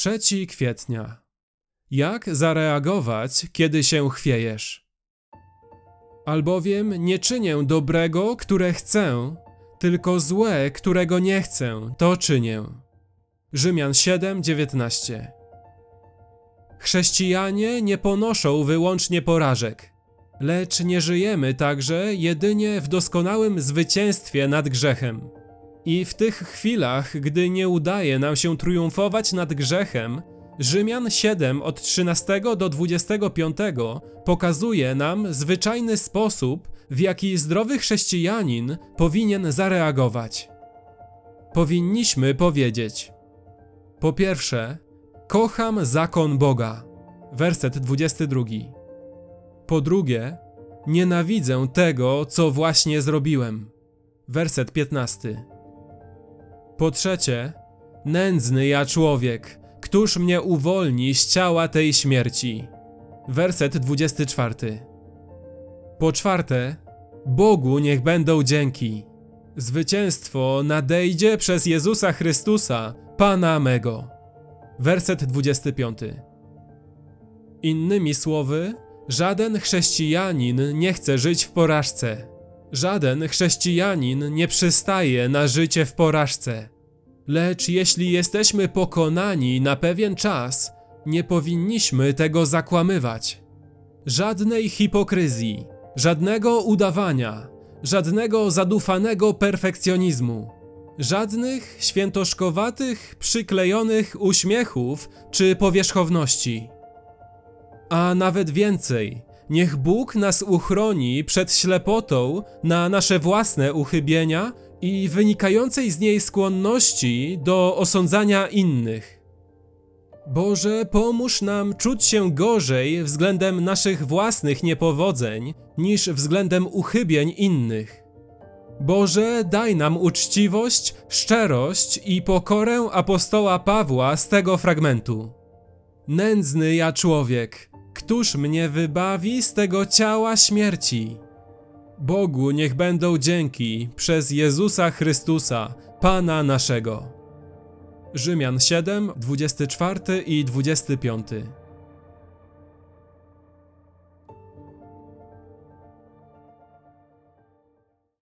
3 kwietnia. Jak zareagować, kiedy się chwiejesz? Albowiem nie czynię dobrego, które chcę, tylko złe, którego nie chcę, to czynię. Rzymian 7:19. Chrześcijanie nie ponoszą wyłącznie porażek, lecz nie żyjemy także jedynie w doskonałym zwycięstwie nad grzechem. I w tych chwilach, gdy nie udaje nam się triumfować nad grzechem, Rzymian 7 od 13 do 25 pokazuje nam zwyczajny sposób, w jaki zdrowy chrześcijanin powinien zareagować. Powinniśmy powiedzieć: Po pierwsze, kocham zakon Boga. Werset 22. Po drugie, nienawidzę tego, co właśnie zrobiłem. Werset 15. Po trzecie, nędzny ja człowiek, któż mnie uwolni z ciała tej śmierci? Werset 24. Po czwarte, Bogu niech będą dzięki. Zwycięstwo nadejdzie przez Jezusa Chrystusa, Pana mego. Werset 25. Innymi słowy, żaden chrześcijanin nie chce żyć w porażce. Żaden chrześcijanin nie przystaje na życie w porażce. Lecz jeśli jesteśmy pokonani na pewien czas, nie powinniśmy tego zakłamywać. Żadnej hipokryzji, żadnego udawania, żadnego zadufanego perfekcjonizmu, żadnych świętoszkowatych, przyklejonych uśmiechów czy powierzchowności. A nawet więcej, niech Bóg nas uchroni przed ślepotą na nasze własne uchybienia i wynikającej z niej skłonności do osądzania innych. Boże, pomóż nam czuć się gorzej względem naszych własnych niepowodzeń niż względem uchybień innych. Boże, daj nam uczciwość, szczerość i pokorę apostoła Pawła z tego fragmentu. Nędzny ja człowiek, któż mnie wybawi z tego ciała śmierci? Bogu niech będą dzięki przez Jezusa Chrystusa, Pana naszego. Rzymian 7, 24 i 25.